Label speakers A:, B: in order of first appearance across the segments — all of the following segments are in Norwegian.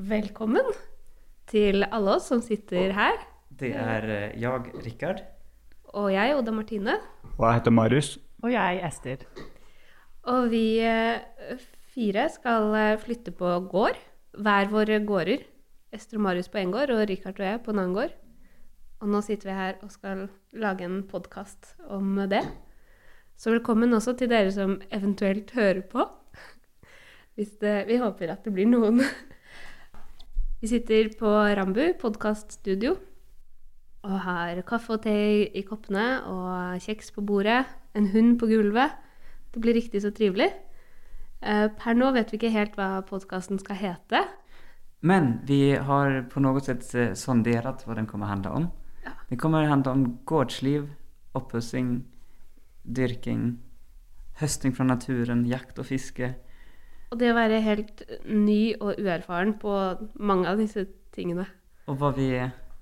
A: Velkommen til alle oss som sitter her.
B: Det er eh, jeg, Rikard.
A: Og jeg, Oda Martine.
C: Og jeg heter Marius.
D: Og jeg, Ester.
A: Og vi eh, fire skal eh, flytte på gård. Hver våre gårder. Ester og Marius på én gård, og Rikard og jeg på en annen gård. Og nå sitter vi her og skal lage en podkast om det. Så velkommen også til dere som eventuelt hører på. Hvis det, vi håper at det blir noen. Vi sitter på Rambu podkaststudio og har kaffe og te i koppene og kjeks på bordet, en hund på gulvet. Det blir riktig så trivelig. Eh, Per nå vet vi ikke helt hva podkasten skal hete.
B: Men vi har på noe sett eh, sondert hva den kommer å handle om.
A: Ja.
B: Det kommer handle om gårdsliv, oppussing, dyrking, høsting fra naturen, jakt og fiske.
A: Og det å være helt ny og uerfaren på mange av disse tingene.
B: Og hva vi,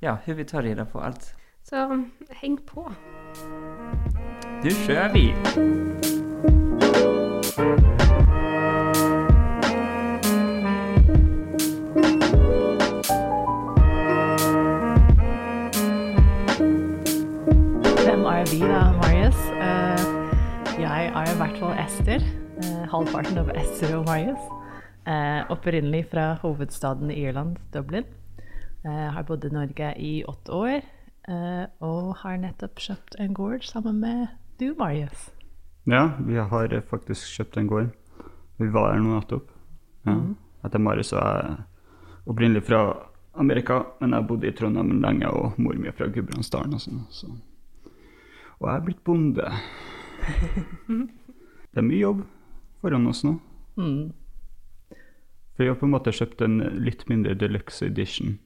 B: ja, hur vi tar det på alt.
A: Så heng på.
B: Du kjører vi!
D: Hvem er vi da, Marius? Uh, jeg er i hvert fall Ester. Halvparten av Esser og Marius. Eh, opprinnelig fra hovedstaden i Irland, Dublin. Eh, har bodd i Norge i åtte år. eh, og har nettopp kjøpt en gård sammen med du, Marius.
C: Ja, vi har faktisk kjøpt en gård. Vi var her nå nettopp. Ja. Mm. Etter Marius og jeg er opprinnelig fra Amerika, men jeg bodde i Trondheim lenge, og mor mi er fra Gudbrandsdalen og sånn. Så. Og jeg er blitt bonde. Det er mye jobb foran oss nå.
D: Mm.
C: For vi har på en måte kjøpt en litt mindre deluxe edition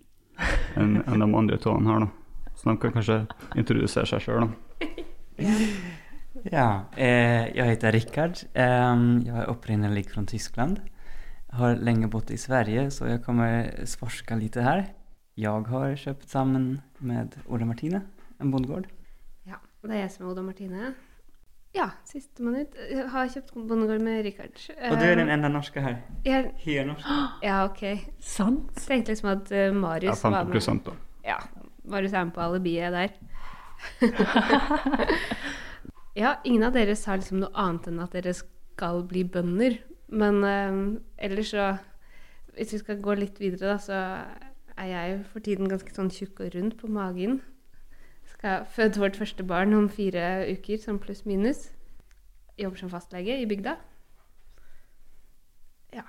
C: enn en de andre tåene her, da. Så de kan kanskje introdusere seg sjøl, da.
B: Ja, eh, jeg heter Rikard. Eh, jeg er opprinnelig fra Tyskland. Har lenge bodd i Sverige, så jeg kommer forske litt her. Jeg har kjøpt sammen med Ola Martine en bondegård.
A: Ja, det er jeg som er Oda Martine. Ja, sistemann ut. Jeg har kjøpt bondegård med Rikard.
B: Og du er den enda norske her.
A: Jeg,
B: Helnorsk.
A: ja, ok.
D: Sant?
A: Jeg tenkte liksom at eh, Marius var
C: 50
A: med.
C: da.
A: Ja, Marius er med på alibiet der. ja, ingen av dere sa liksom noe annet enn at dere skal bli bønder. Men eh, ellers så Hvis vi skal gå litt videre, da, så er jeg for tiden ganske sånn tjukk og rund på magen. Skal føde vårt første barn om fire uker, sånn pluss minus. Jobber som fastlege i bygda. Ja,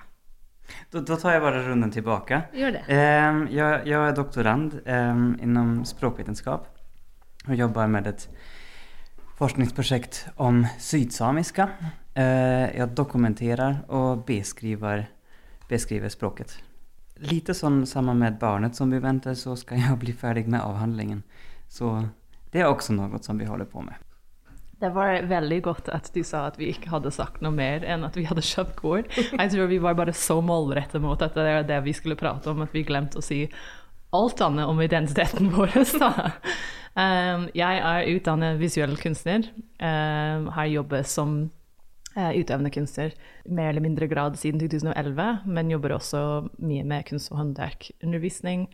B: Da, da tar jeg bare runden tilbake.
A: gjør det.
B: Eh, jeg, jeg, er doktorand eh, inom språkvetenskap og jobber med et forskningsprojekt om sydsamiska. Eh, jeg dokumenterer og beskriver, beskriver språket. Lite sånn sammen med barnet som vi venter, så skal jeg bli ferdig med avhandlingen. Så det er også noe som vi holder på med.
D: Det var veldig godt at du sa at vi ikke hadde sagt noe mer enn at vi hadde kjøpt gård. Jeg tror vi var bare så målrettet mot at det er det vi skulle prate om, at vi glemte å si alt annet om identiteten vår. Um, jeg er utdannet visuell kunstner. Um, har jobbet som uh, utøvende kunstner mer eller mindre grad siden 2011, men jobber også mye med kunst- og håndverkundervisning.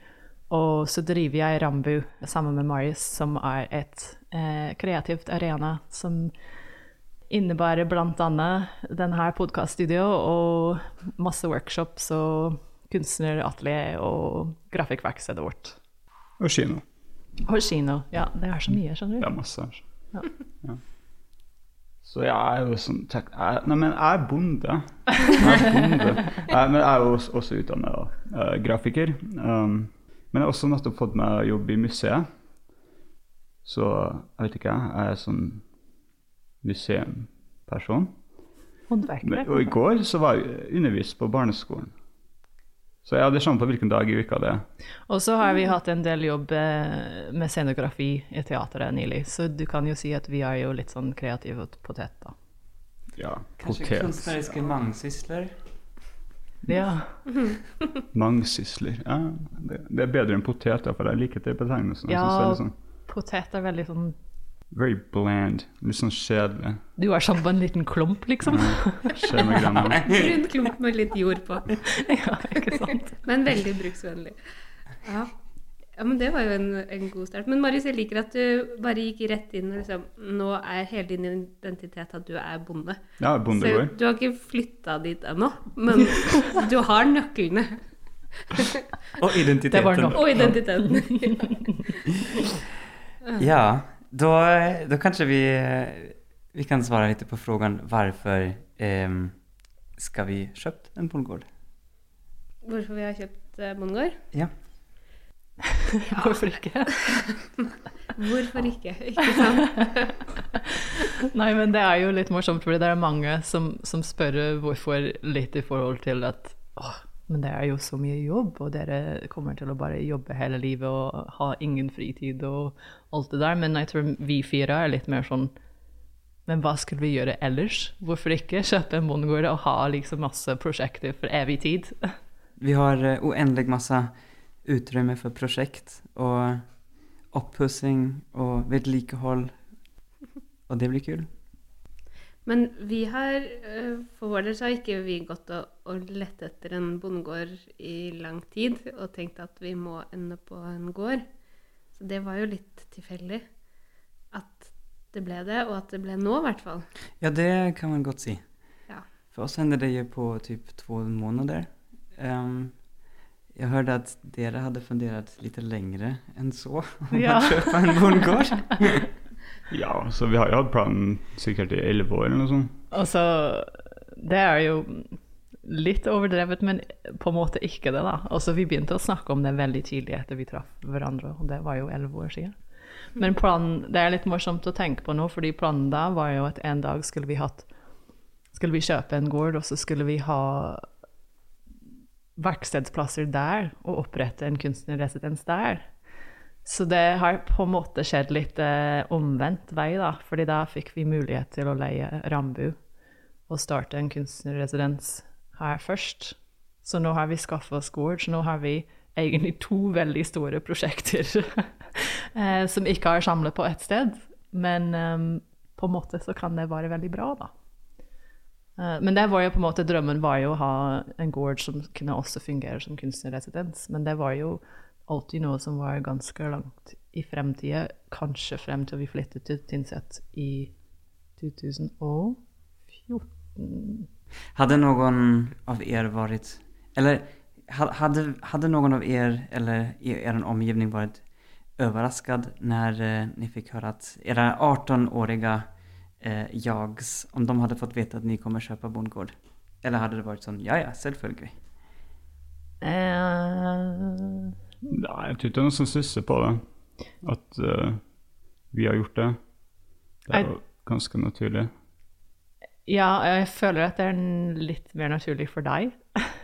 D: Og så driver jeg Rambu sammen med Marius, som er et eh, kreativt arena som innebærer bl.a. denne podkaststudio og masse workshops og kunstneratelier og grafikkverkstedet vårt.
C: Og kino.
D: Og kino. Ja, det er så mye, skjønner
C: Det
D: du.
C: er masse.
D: Ja.
C: Ja. Så jeg er jo sånn tek jeg, Nei, men jeg er bonde. Jeg er bonde. Jeg, men jeg er jo også, også utdanna uh, grafiker. Um, men jeg har også nettopp fått meg jobb i museet. Så jeg vet ikke, jeg. Er sånn museumperson.
D: Håndverkere.
C: og i går så var jeg undervist på barneskolen. Så ja, det kommer på hvilken dag i uka det er.
D: Og så har vi hatt en del jobb eh, med scenografi i teateret nylig, så du kan jo si at vi er jo litt sånn kreative potet, da.
C: Ja,
B: Kanskje
C: potet.
B: kunstneriske mangsysler?
D: Ja.
C: Mangsysler. Ja, det, det er bedre enn potet, for jeg liker det betegnelsen.
D: Ja.
C: er sånn
D: Potet er veldig sånn
C: very bland. Litt sånn kjedelig.
D: Du er sånn på en liten klump, liksom.
C: Ja.
A: Rund klump med litt jord på.
D: ja, ikke sant?
A: Men veldig bruksvennlig. Ja. Ja, men det var jo en, en god start. Men Marius, jeg liker at du bare gikk rett inn og liksom Nå er hele din identitet at du er bonde.
C: Ja,
A: Så
C: bondegård.
A: du har ikke flytta dit ennå, men du har nøklene.
B: og identiteten.
D: Det var nog.
A: Og identiteten.
B: Ja, da, da kanskje vi, vi kan svare litt på frågan hvorfor ehm, skal vi kjøpt en bondegård?
A: Hvorfor vi har kjøpt eh, bondegård?
B: Ja.
D: Hvorfor ikke?
A: Hvorfor ikke? Ikke sant?
D: Nei, men det er jo litt morsomt, fordi det er mange som, som spør hvorfor litt i forhold til at åh, men det er jo så mye jobb, og dere kommer til å bare jobbe hele livet og ha ingen fritid og alt det der. Men jeg tror vi fire er litt mer sånn Men hva skulle vi gjøre ellers? Hvorfor ikke kjøpe en bondegård og ha liksom masse prosjekter for evig tid?
B: Vi har uendelig oändlig massa utrymme for prosjekt og oppussing og vedlikehold. Og det blir kul.
A: Men vi har, eh, for vår del så har ikke vi gått og, og lett etter en bondegård i lang tid og tenkt at vi må ende på en gård. Så det var jo litt tilfeldig at det ble det, og at det ble nå i hvert fall.
B: Ja, det kan man godt si.
A: Ja.
B: For oss hender det jo på typ to måneder. Ehm, jag hørte at dere hadde fundert litt lengre enn så om
D: Ja.
B: å kjøpe en bondegård.
C: Ja, så vi har jo hatt planen sikkert i elleve år eller noe sånt.
D: Altså, det er jo litt overdrevet, men på en måte ikke det, da. Altså, vi begynte å snakke om det veldig tidlig etter vi traff hverandre, og det var jo elleve år siden. Men planen, det er litt morsomt å tenke på nå, fordi planen da var jo at en dag skulle vi hatt skulle vi kjøpe en gård, og så skulle vi ha verkstedsplasser der, og opprette en kunstnerresidens der. Så det har på en måte skjedd litt eh, omvendt vei, da. Fordi da fikk vi mulighet til å leie Rambu og starte en kunstnerresidens her først. Så nå har vi skaffa oss gård, så nå har vi egentlig to veldig store prosjekter eh, som ikke har samlet på ett sted. Men eh, på en måte så kan det være veldig bra, da. Eh, Men det var jo på en måte drømmen var jo å ha en gård som kunne også fungere som kunstnerresidens. Men det var jo alltid noe som var ganske langt i fremtida, kanskje frem til vi flyttet til Tynset i 2014.
B: Hadde noen av dere vært eller hadde, hadde noen av dere eller i er omgivning vært overrasket når dere fikk høre at deres 18-åriga eh, jags, om de hade fått veta att ni kommer köpa bondgård? Eller hade det varit sånn, ja ja, selvfølgelig.
D: Uh...
C: Nei, jeg tror ikke det er noen som stusser på det. At uh, vi har gjort det. Det er
D: Jeg-
C: jo ganske naturlig.
D: ja, jeg føler at det er litt mer naturlig for deg,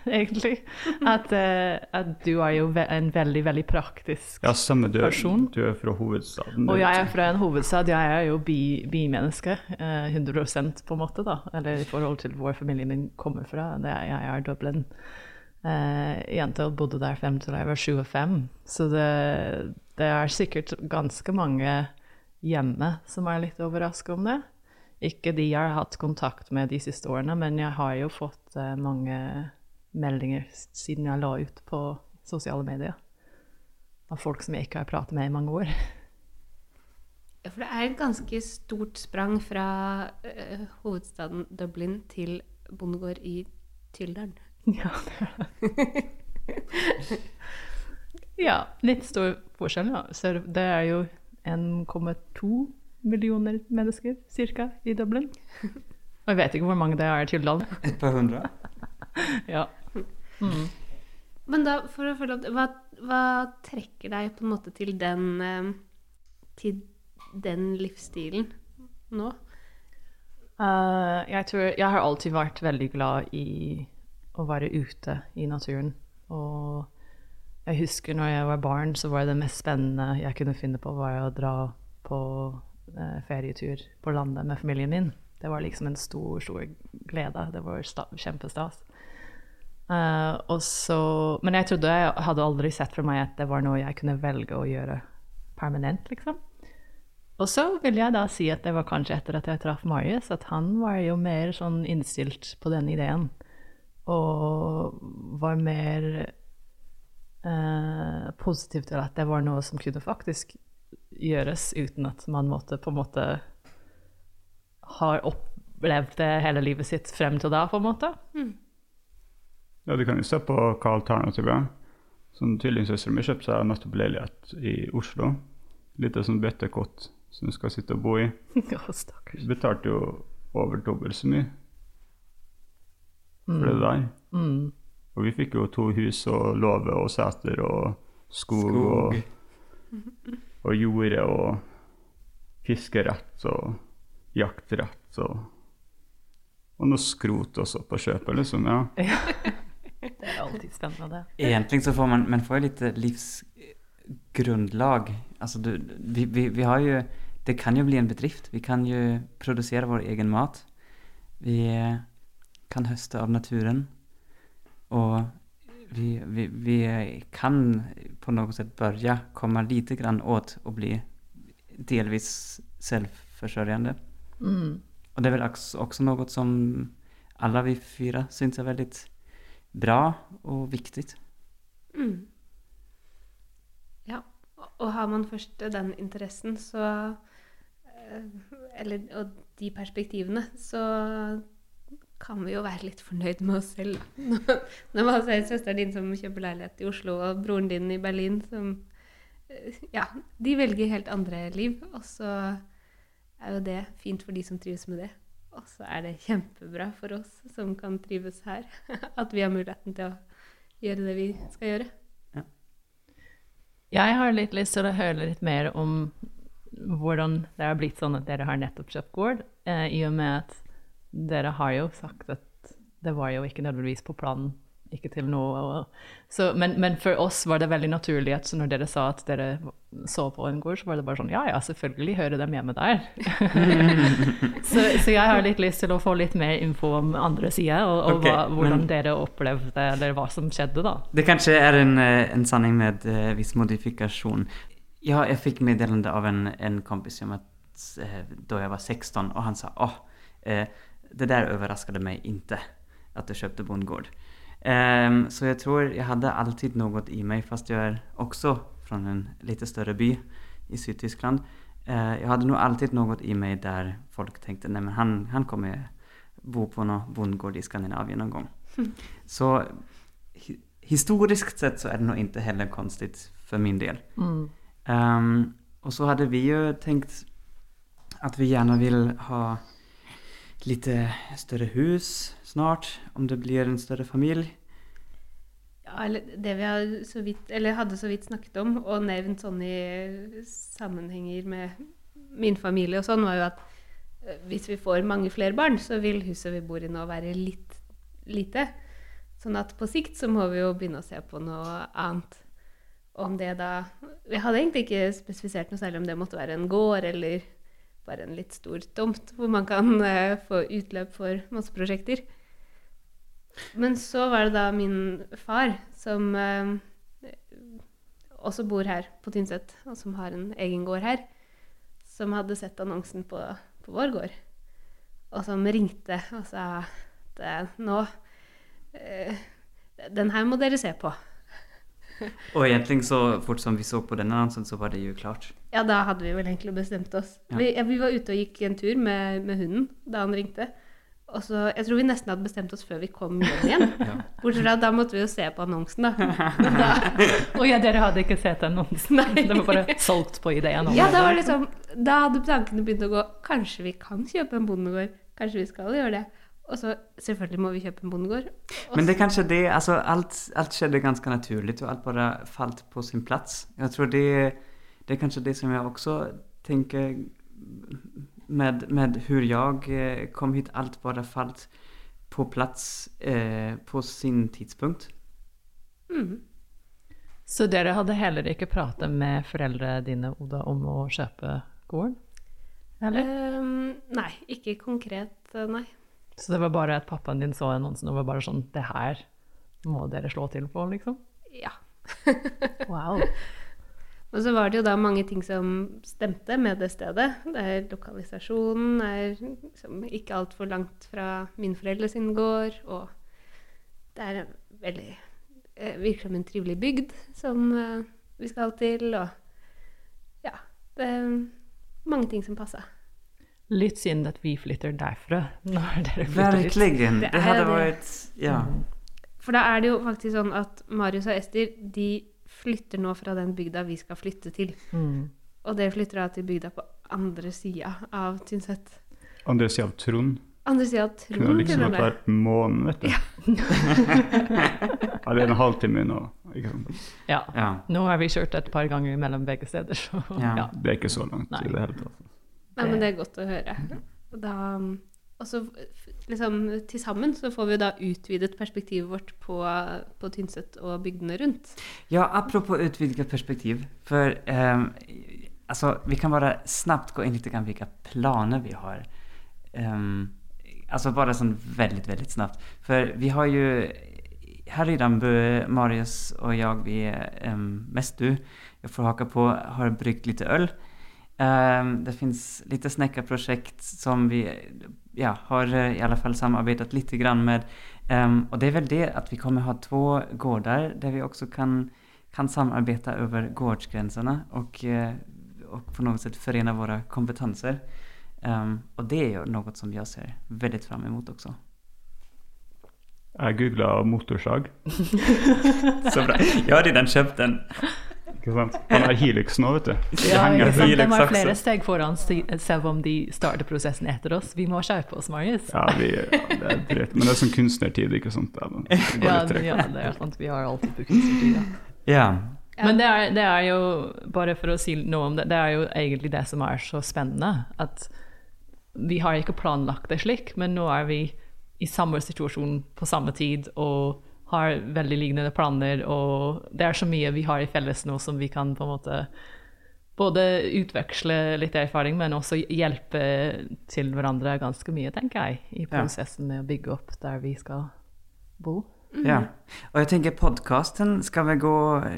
D: egentlig. At, uh, at du er jo en veldig, veldig praktisk
C: Ja, samme du, er-
D: Person.
C: du er fra hovedstaden.
D: Og jeg er fra en hovedstad. Jeg er jo bi- bimenneske. eh, 100% på en måte, da. Eller i forhold til hvor familien min kommer fra. Det er, jeg er Dublin. Uh, jente og bodde der frem til jeg var 25. Så det, det er sikkert ganske mange hjemme som er litt overraska om det. Ikke de jeg har hatt kontakt med de siste årene, men jeg har jo fått eh, mange meldinger siden jeg la ut på sosiale medier. Av folk som jeg ikke har pratet med i mange år.
A: Ja, For det er et ganske stort sprang fra uh, hovedstaden Dublin til bondegård i Tyldern.
D: Ja, ja, litt stor forskjell, ja. Så det er jo 1,2 millioner mennesker cirka i Dublin. Og jeg vet ikke hvor mange det er i Tyldal.
B: Et par hundre?
D: Ja. Mm.
A: Men da, for å følge opp, hva, hva trekker deg på en måte til den, eh, til den livsstilen nå?
D: Uh, jeg tror Jeg har alltid vært veldig glad i å være ute i naturen. Og jeg husker når jeg var barn, så var det mest spennende jeg kunne finne på, var å dra på uh, ferietur på landet med familien min. Det var liksom en stor, stor glede. Det var sta kjempestas. Og så, men jeg trodde jeg hadde aldri sett for meg at det var noe jeg kunne velge å gjøre permanent, liksom. Og så vil jeg da si at det var kanskje etter at jeg traff Marius, at han var jo mer sånn innstilt på den ideen. Og var mer uh, positiv til at det var noe som kunne faktisk gjøres uten at man måtte på en måte ha opplevd det hele livet sitt frem til da, på en måte.
C: Ja, du kan jo se på hva alternativet er. Sånn Tvillingsøstera mi kjøpte seg nettopp leilighet i Oslo. Lite sånn bøttekott som du skal sitte og bo i.
D: Å, stakkars.
C: Betalte jo over dobbelt så mye for det der.
D: Mm.
C: Og vi fikk jo to hus og låve og seter og skog,
B: Skog.
C: Og, og jorde og fiskerett og jaktrett og og noe skrot også på kjøpet, liksom. ja.
D: Alltid spennende.
B: Egentligen så får man, man får ju lite livsgrundlag. Alltså du, vi, vi, vi har ju, det kan ju bli en bedrift. Vi kan ju producera vår egen mat. Vi eh, kan hösta av naturen. Och vi, vi, vi kan på noe sett börja komme lite grann åt å bli delvis selvforsørgende.
D: Mm.
B: Og det er vel også noe något som alle vi fyra syns er väldigt bra og viktig.
A: Mm. Ja, og- har man først den interessen, så eh, Eller og de perspektivene, så kan vi jo være litt fornøyd med oss selv. Når man ser søsteren din som kjøper leilighet i Oslo, og broren din i Berlin som eh, Ja, de velger helt andre liv, og så er jo det fint for de som trives med det. Og så er det kjempebra for oss som kan trives her, at vi har muligheten til å gjøre det vi skal gjøre.
D: Jeg har litt lyst til å høre litt mer om hvordan det har blitt sånn at dere har nettopp kjøpt gård, eh, i og med at dere har jo sagt at det var jo ikke nødvendigvis på planen, ikke til nå. Så, men, men for oss var det veldig naturlig at så når dere sa at dere så på en gård, så var det bare sånn ja ja, selvfølgelig hører de hjemme der. så, så jeg har litt lyst til å få litt mer info om andre sider, og, og
B: okay,
D: hva, hvordan
B: men-
D: dere opplevde, eller hva som skjedde, da.
B: Det kanskje er en, eh, en sanning med uh, viss modifikasjon. Ja, jeg fikk meddelende av en, en kompis om at uh, da jeg var 16 og han sa åh, uh, det der överraskade meg ikke, at du kjøpte bondgård. Ehm, så jeg tror jeg hadde alltid noe i meg, fast jeg er også fra en litt større by i Sydtyskland. Uh, jeg hadde nog alltid noe i meg der folk tenkte nej men han, han kommer bo på noen bondgård i Skandinavien noen gang. Så hi- historiskt sett så er det nog ikke heller konstig for min del.
D: Mm.
B: Um, og så hadde vi jo tenkt at vi gjerne vil ha litt større hus snart, om det blir en større familie.
A: Ja, eller det vi så vidt, hadde så vidt snakket om, og nevnt sånn i sammenhenger med min familie og sånn, var jo at eh, hvis vi får mange flere barn, så vil huset vi bor i nå være litt lite. Sånn at på sikt så må vi jo begynne å se på noe annet. Om det da Vi hadde egentlig ikke spesifisert noe særlig om det måtte være en gård eller bare en litt stor tomt hvor man kan eh, få utløp for masse prosjekter. Men så var det da min far, som eh, også bor her på Tynset, og som har en egen gård her, som hadde sett annonsen på, på vår gård, og som ringte og sa at eh, nå eh, Den her må dere se på.
B: og egentlig så fort som vi så på denne annonsen så var det jo klart.
A: Ja, da hadde vi vel egentlig bestemt oss.
B: Ja.
A: Vi, ja, vi var ute og gikk en tur med, med hunden da han ringte. Og så, Jeg tror vi nesten hadde bestemt oss før vi kom hjem igjen.
B: Ja.
A: Bortsett fra at da måtte vi jo se på annonsen, da. da
D: Og ja, dere hadde ikke sett annonsen?
A: Nei.
D: De var bare solgt på ideen?
A: Ja, da
D: det.
A: var liksom Da hadde tankene begynt å gå Kanskje vi kan kjøpe en bondegård? Kanskje vi skal gjøre det? Og så selvfølgelig må vi kjøpe en bondegård. Også.
B: Men det
A: er
B: kanskje det, altså alt, alt, skjedde ganske naturlig, og alt bare falt på sin plass. Jeg tror det, det er kanskje det som jeg også tänker med, med hur jag eh, kom hit. Allt bara fallt på plats eh, på sin tidspunkt.
A: mm.
D: Så dere hadde heller ikke pratet med foreldrene dine, Oda, om å kjøpe gården? Eller?
A: Um, Nei, ikke konkret, eh, nei.
D: Så det var bare at pappaen din så annonsen og var bare sånn Det her må dere slå til på, liksom?
A: Ja.
D: Wow.
A: Og så var det jo da mange ting som stemte med det stedet. Det er lokalisasjonen er liksom ikke altfor langt fra min foreldre sin gård, og det er en veldig eh, virker som en trivelig bygd som eh, vi skal til, og ja Det er mange ting som passer.
D: Litt synd at vi flytter derfra når dere flytter dit.
B: ut.
A: Det
B: Det
A: hadde
B: vært
A: det.
B: varit, ja.
A: For da er det jo faktisk sånn at Marius og Ester de flytter nå fra den bygda vi skal flytte til.
D: Mm.
A: Og det flytter da til bygda på andre sida av Tynset.
C: Andre sida av Trond.
A: Andre sida av
C: Kunne
A: Trond,
C: liksom
A: og med.
C: vært månen, vet du. ja, det er en halvtime unna.
D: Ja.
B: ja.
D: Nå har vi kjørt et par ganger mellom begge steder, så
B: Ja.
D: ja.
C: Det er ikke så langt
D: Nei.
C: i det hele tatt.
A: Nei, men det er godt å høre. Da og så liksom til sammen så får vi da utvidet perspektivet vårt på, på Tynset og bygdene rundt.
B: Ja, apropå utvidet perspektiv. For um, altså, vi kan bare snabbt gå inn litt på hvilke planer vi har. Um, altså bare sånn veldig, veldig snabbt. For vi har jo her i Rambø, Marius og jeg, vi um, mest du, jeg får haka på, har bryggt litt öl. Ehm, det fins lite snekkerprosjekt som vi ja, har eh, i alla fall samarbeidet litt grann med. og och det er vel det at vi kommer ha to gårder der vi også kan, kan samarbeide over gårdsgrensene og, og på noe sett forene våre kompetenser. og och det er jo noe som jeg ser veldig fram imot også.
C: Jeg googla motorsag.
B: Så bra. Jeg har redan kjøpt den.
C: Ikke sant? Han er Helix nå, vet du. De
D: Ja,
C: henger
D: ikke sant? De har flere steg foran selv om de starter prosessen etter oss. Vi må skjerpe oss, Marius.
C: Ja, vi, ja, det er dritt. Men det er sånn kunstnertid, ikke sant? Det er,
D: Ja, ja, det er sant. Vi har alltid på kunstnertid,
B: Ja.
A: Ja.
D: Men det er, det er jo, bare for å si noe om det, det er jo egentlig det som er så spennende. At vi har ikke planlagt det slik, men nå er vi i samme situasjon på samme tid og har veldig lignende planer. Og det er så mye vi har i felles nå som vi kan på en måte både utveksle litt erfaring, men også hjelpe til hverandre ganske mye, tenker jeg, i
B: Ja.
D: prosessen med å bygge opp der vi skal bo.
B: Ja. Og jeg tenker podcasten skal vi gå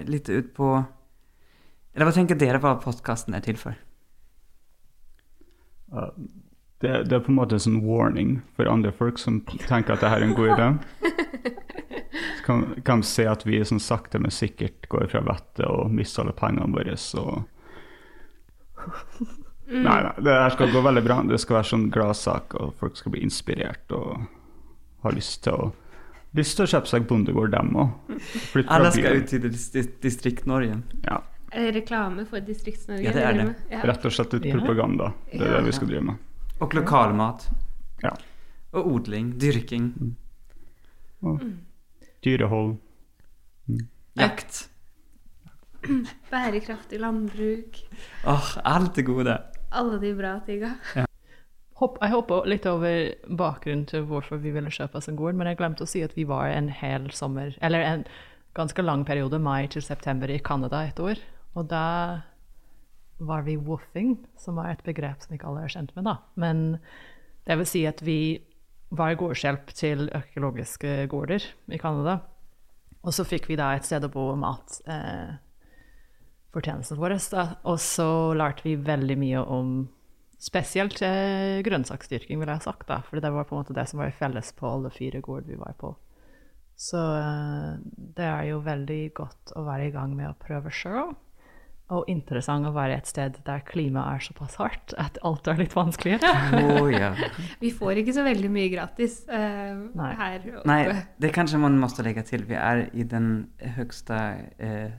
B: litt ut på... Eller hva tenker dere hva podcasten er til for?
C: Uh, Det, det er på en måte en warning for andre folk som tenker at det her er en god idé. Kan, kan se at vi sånn sakte, men sikkert går fra vettet og mister alle pengene våre. Så Nei, nei, det her skal gå veldig bra. Det skal være sånn gladsak, og folk skal bli inspirert og ha lyst til å Lyst til å kjøpe seg bondegård, dem òg.
B: Alla skal ut til distrikt Norge.
C: Ja,
A: Er det reklame for Distrikts-Norge?
B: Ja, det er det.
A: Ja.
C: rett og slett litt propaganda. Det er det vi skal drive med.
B: Og lokalmat.
C: Ja.
B: Og odling, dyrking,
C: Og dyrehold.
B: jakt.
A: Bærekraftig landbruk.
B: Åh, alt det gode.
A: Alle de bra tinga.
D: Hopp, jeg hopper litt over bakgrunnen til hvorfor vi ville kjøpe oss en gård, men jeg glemte å si at vi var en hel sommer, eller en ganske lang periode, mai til september, i Canada et år. Og da var vi woofing, som er et begrep som ikke alle er kjent med, da. Men det vil si at vi var gårdshjelp til økologiske gårder i Canada. Og så fikk vi da et sted å bo og mat. Eh, fortjenesten vår. Da. Og så lærte vi veldig mye om spesielt eh, grønnsaksdyrking, vil jeg ha sagt. da, For det var på en måte det som var felles på alle fire gård vi var på. Så eh, det er jo veldig godt å være i gang med å prøve sjøl. Og interessant å være et sted der klimaet er såpass hardt at alt er litt vanskeligere.
B: Oh, ja.
A: Vi får ikke så veldig mye gratis uh,
D: Nei.
A: her oppe.
B: Nei, det kanskje man må legge til. Vi er i den høyeste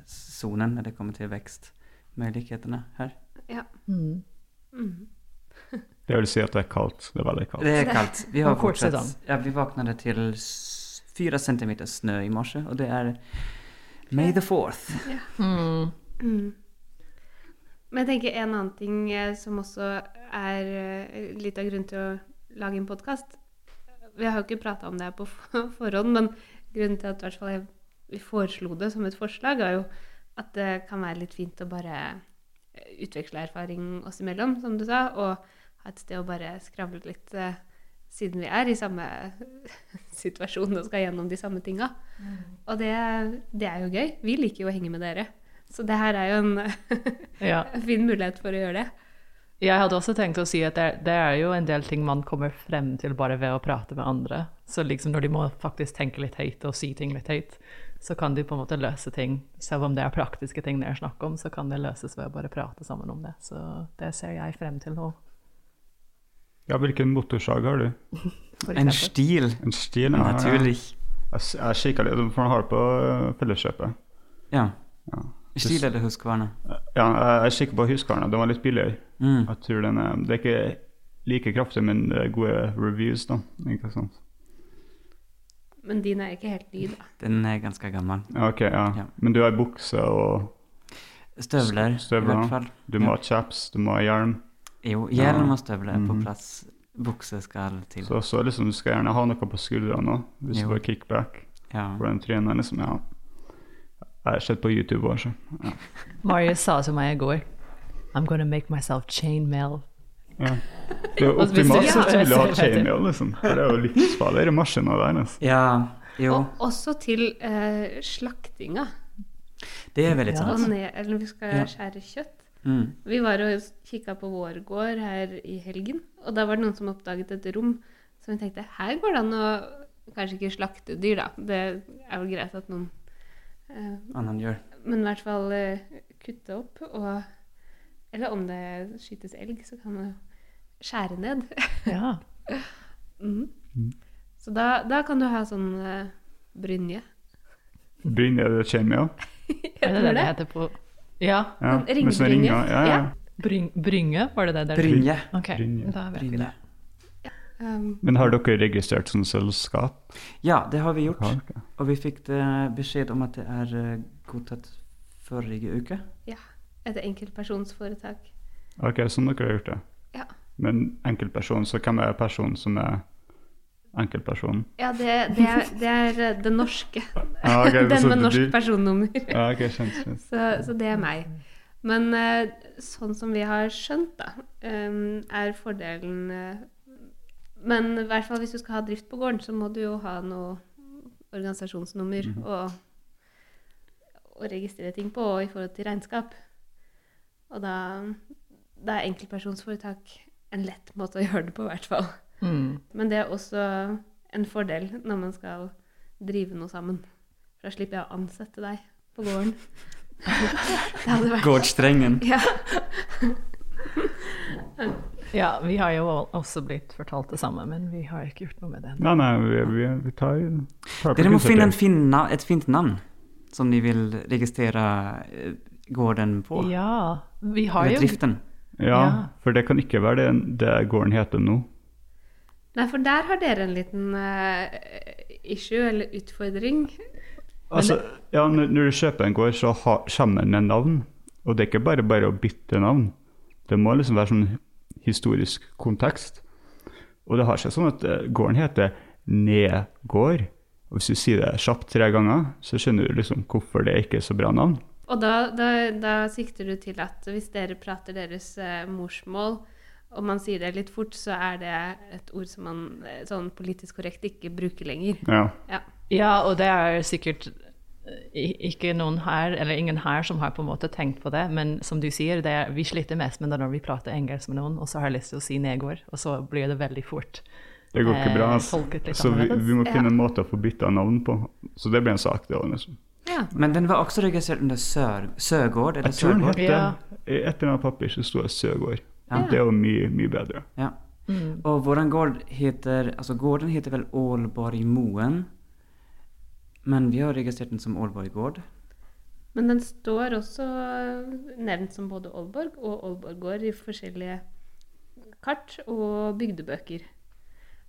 B: sonen zonen når det kommer til vekstmulighetene her.
A: Ja.
D: Mm.
A: Mm.
C: Det vil si at det er kaldt. Det er veldig kaldt.
B: Det er kaldt. Vi har fortsatt, ja, vi våknet til fire centimeter snø i morse og det er May the fourth.
D: Mm.
A: Mm. Men jeg tenker en annen ting eh, som også er eh, litt av grunnen til å lage en podkast Vi har jo ikke prata om det her på forhånd, men grunnen til at jeg, vi foreslo det som et forslag, er jo at det kan være litt fint å bare eh, utveksle erfaring oss imellom, som du sa, og ha et sted å bare skravle litt, siden vi er i samme situasjon og skal gjennom de samme tinga. Og det, det er jo gøy. Vi liker jo å henge med dere. Så det her er jo en
D: Ja.
A: fin mulighet for å gjøre det.
D: Jeg hadde også tenkt å si at det, det er jo en del ting man kommer frem til bare ved å prate med andre. Så liksom når de må faktisk tenke litt høyt og si ting litt høyt, så kan de på en måte løse ting. Selv om det er praktiske ting det er snakk om, så kan det løses ved å bare prate sammen om det. Så det ser jeg frem til nå.
C: Ja, hvilken motorsag har du?
B: En stil,
C: En stil? ja, ja.
B: naturlig.
C: Jeg, jeg kikker litt, for den har det på øh, Felleskjøpet.
B: Ja.
C: Ja.
B: Stil eller huskvarne?
C: Ja, jeg er kikker på huskvarne. Den var litt billigere.
B: Mm.
C: Jeg tror den er, Det er ikke like kraftig, men det er gode reviews, da. Ikke sant?
A: Men din er ikke helt ny, da.
B: Den er ganske
C: gammel. Ok, ja.
B: Ja.
C: Men du har bukse, og
B: Støvler,
C: støvler,
B: i hvert fall.
C: du
B: Ja.
C: må ha chaps, du må ha hjelm.
B: Jo, hjelm og støvler er på plass. Bukse skal til.
C: Så så liksom, du skal gjerne ha noe på skuldrene òg, hvis
B: Jo.
C: du får kickback.
B: Ja.
C: For den trynet liksom, ja. Jeg har sett på YouTube også. Ja.
D: Marius sa til meg i går I'm gonna make myself chainmail.
C: Ja. Det er optimalt
D: å
C: så
D: Ja,
C: ha
D: det.
C: chainmail, liksom. For det er jo livsfarligere maskiner der. Altså.
B: ja, jo.
A: Og også til eh, slaktinga.
B: Det er veldig
D: Ja.
B: Sant.
A: ned, eller vi skal skjære kjøtt.
B: Mm.
A: Vi var og kikka på vår gård her i helgen, og da var det noen som oppdaget et rom som vi tenkte her går det an å kanskje ikke slakte dyr, da. Det er jo greit at noen eh,
B: han gjør.
A: Men i hvert fall eh, kutte opp og Eller om det skytes elg, så kan man jo skjære ned.
D: Ja.
A: Mhm. Så da, da kan du ha sånn eh, brynje.
C: Brynje er det chainmail?
D: Er det det det heter på Ja.
C: Ja,
A: ringbrynje.
C: Ja, ja.
D: Bryng, brynge, var det det? der?
B: Brynje.
D: Okay.
C: Brynje.
D: da vet vi
B: Brynje.
D: det.
A: Um,
C: Men har dere registrert som selskap?
B: Ja, det har vi gjort.
C: Har?
B: Og vi fikk beskjed om at det er eh, godtatt forrige uke. Ja.
A: et enkeltpersonsforetak.
C: Ok, sånn dere har gjort det.
A: Ja.
C: Men enkeltperson, så hvem er personen som er enkeltpersonen?
A: Ja, det, det, er, det er eh, det norske.
C: Ah, okay,
A: Den med
C: du-
A: norsk personnummer.
C: Ja, ok, skjønt, skjønt.
A: Så, så det er meg. Men eh, sånn som vi har skjønt, da, eh, er fordelen eh, Men i hvert fall hvis du skal ha drift på gården, så må du jo ha noe organisasjonsnummer
C: Mhm.
A: og, og registrere ting på, og i forhold til regnskap. Og da, da er enkeltpersonsforetak en lett måte å gjøre det på, i hvert fall.
D: Mm.
A: Men det er også en fordel når man skal drive noe sammen. For da slipper jeg å ansette deg på gården. det hadde vært
B: Gårdstrengen.
A: Ja.
D: Ja, vi har jo også blitt fortalt det samme, men vi har ikke gjort noe med det.
C: Nei, nei, vi, vi, vi tar, tar
B: Dere må finne en fin na et fint navn som de vil registrere eh, gården på.
D: Ja, vi har jo
B: driften.
C: Ja,
D: Ja.
C: for det kan ikke være det, det gården heter nå.
A: Nei, for der har dere en liten uh, issue, eller utfordring.
C: Altså, ja, når, når du kjøper en gård, så ha, kommer den med navn. Og det er ikke bare bare å bytte navn. Det må liksom være sånn historisk kontekst. Og det har seg sånn at eh, gården heter Nedgård. Og hvis du sier det kjapt tre ganger, så skjønner du liksom hvorfor det ikke er så bra navn.
A: Og da, da, da sikter du til at hvis dere prater deres eh, morsmål, og man sier det litt fort, så er det et ord som man eh, sånn politisk korrekt ikke bruker lenger.
C: Ja.
A: Ja.
D: Ja, og det er sikkert ikke noen her, eller ingen her, som har på en måte tenkt på det, men som du sier, det er, vi sliter mest med det når vi prater engelsk med noen, og så har jeg lyst til å si negår og så blir det veldig fort
C: Det går ikke bra.
D: eh,
C: Altså.
D: litt
C: Så vi, vi må finne
A: Ja.
C: en måte å få bytta navn på. Så det blir en sak, det òg. Liksom.
A: ja.
B: Men den var også registrert under Sør eller
C: Jeg tror den het
D: Ja.
C: I et eller annet papir så sto det Søgård.
B: Ja.
C: Det er jo mye, mye bedre.
B: Ja.
D: Mm.
B: Og våran gård heter, altså gården heter vel Ålborgmoen. Men vi har registrert den som Aalborg gård.
A: Men den står også nevnt som både Aalborg og Aalborg gård i forskjellige kart og bygdebøker.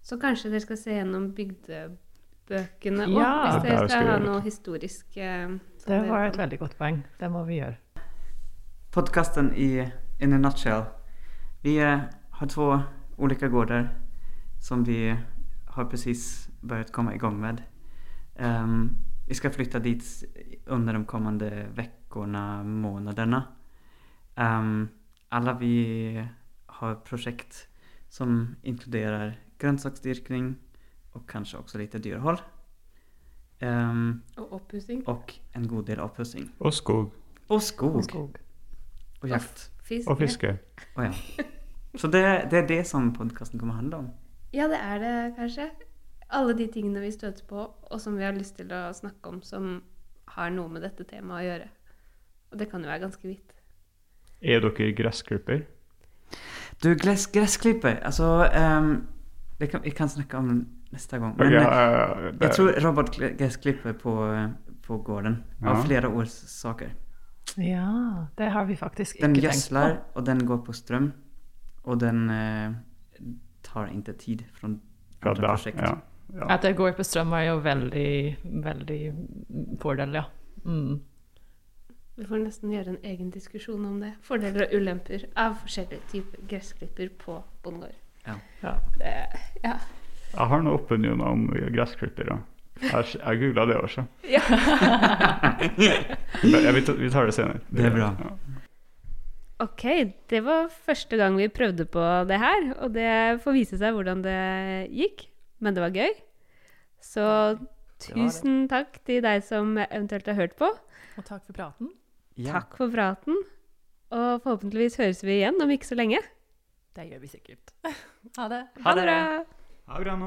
A: Så kanskje dere skal se gjennom bygdebøkene òg,
D: Ja,
A: hvis dere
C: skal
A: ha noe historisk. eh,
D: Det var et veldig godt poeng. Det må vi gjøre.
B: Podcasten i in a nutshell. Vi eh, har två olika gårdar som vi har precis börjat komma igång med. Ehm, vi ska flytta dit under de kommande veckorna, månaderna. Um, alla vi har projekt som inkluderar grönsaksdyrkning och kanske också lite dyrhåll. Um,
A: Og oppussing.
B: och en god del avpussing.
C: Og skog.
B: Och skog.
D: Og skog.
B: Och jakt.
A: Fiske.
C: Og fiske.
B: Oh, ja. Så det, det er det som podkasten kommer å handle om.
A: Ja, det er det kanskje. Alle de tingene vi støter på, og som vi har lyst til å snakke om, som har noe med dette temaet å gjøre. Og det kan jo være ganske vidt.
C: Er dere gressklipper?
B: Du, gress, gressklipper Altså um, det kan, vi kan snakke om neste gang. gång. Men
C: Ja,
B: eh,
C: eh, det-
B: jeg tror Robert gressklipper på, eh, på gården
C: Ja.
B: av flera årsaker.
D: Ja, det har vi faktisk ikke
B: Den
D: tenkt på.
B: Den gjødsler, og den går på strøm. Og den eh, tar ikke tid
C: fra
B: andre
C: ja,
B: projekt.
C: ja. Ja.
D: At det går på strøm er jo veldig, veldig fordel, ja. Mm.
A: Vi får nesten gjøre en egen diskusjon om det. Fordeler og ulemper av forskjellige typer gressklipper på bondegård.
B: Ja.
D: Ja.
A: Ja.
C: Jeg har noen opinioner om gressklippere. Jeg, jeg googla det også.
A: ja.
C: Vi tar- vi tar det senere.
B: Det er bra.
C: Ja.
A: Ok, det var første gang vi prøvde på det her, og det får vise seg hvordan det gikk. Men det var gøy. Så tusen takk til deg som eventuelt har hørt på.
D: Og takk for praten.
B: Ja.
A: Takk for praten. Og forhåpentligvis høres vi igjen om ikke så lenge.
D: Det gjør vi sikkert. Ha det.
A: Ha det bra!
C: Ha det bra nå.